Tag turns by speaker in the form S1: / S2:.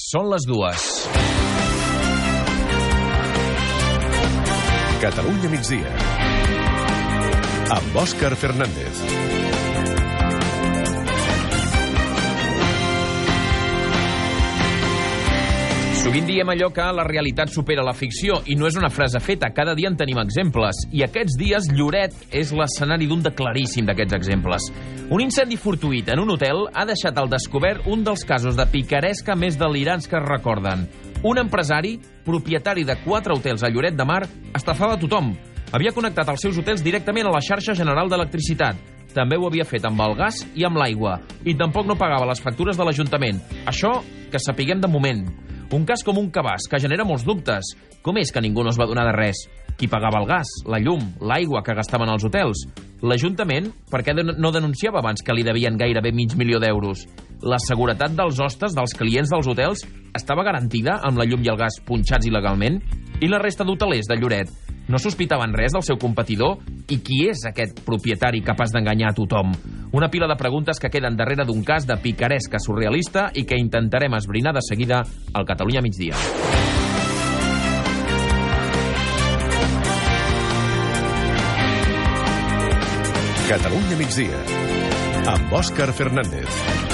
S1: Són les dues.
S2: Catalunya migdia. Amb Òscar Fernández.
S1: Sovint diem allò que la realitat supera la ficció, i no és una frase feta, cada dia en tenim exemples. I aquests dies Lloret és l'escenari d'un de claríssim d'aquests exemples. Un incendi fortuït en un hotel ha deixat al descobert un dels casos de picaresca més delirants que es recorden. Un empresari, propietari de quatre hotels a Lloret de Mar, estafava tothom. Havia connectat els seus hotels directament a la xarxa general d'electricitat. També ho havia fet amb el gas i amb l'aigua. I tampoc no pagava les factures de l'Ajuntament. Això que sapiguem de moment. Un cas com un cabàs, que genera molts dubtes. Com és que ningú no es va donar de res? Qui pagava el gas, la llum, l'aigua que gastaven els hotels? L'Ajuntament, per què no denunciava abans que li devien gairebé mig milió d'euros? La seguretat dels hostes, dels clients dels hotels, estava garantida amb la llum i el gas punxats il·legalment? I la resta d'hotelers de Lloret? No sospitaven res del seu competidor? I qui és aquest propietari capaç d'enganyar a tothom? Una pila de preguntes que queden darrere d'un cas de picaresca surrealista i que intentarem esbrinar de seguida al Catalunya migdia.
S2: Catalunya migdia. Amb Òscar Fernández.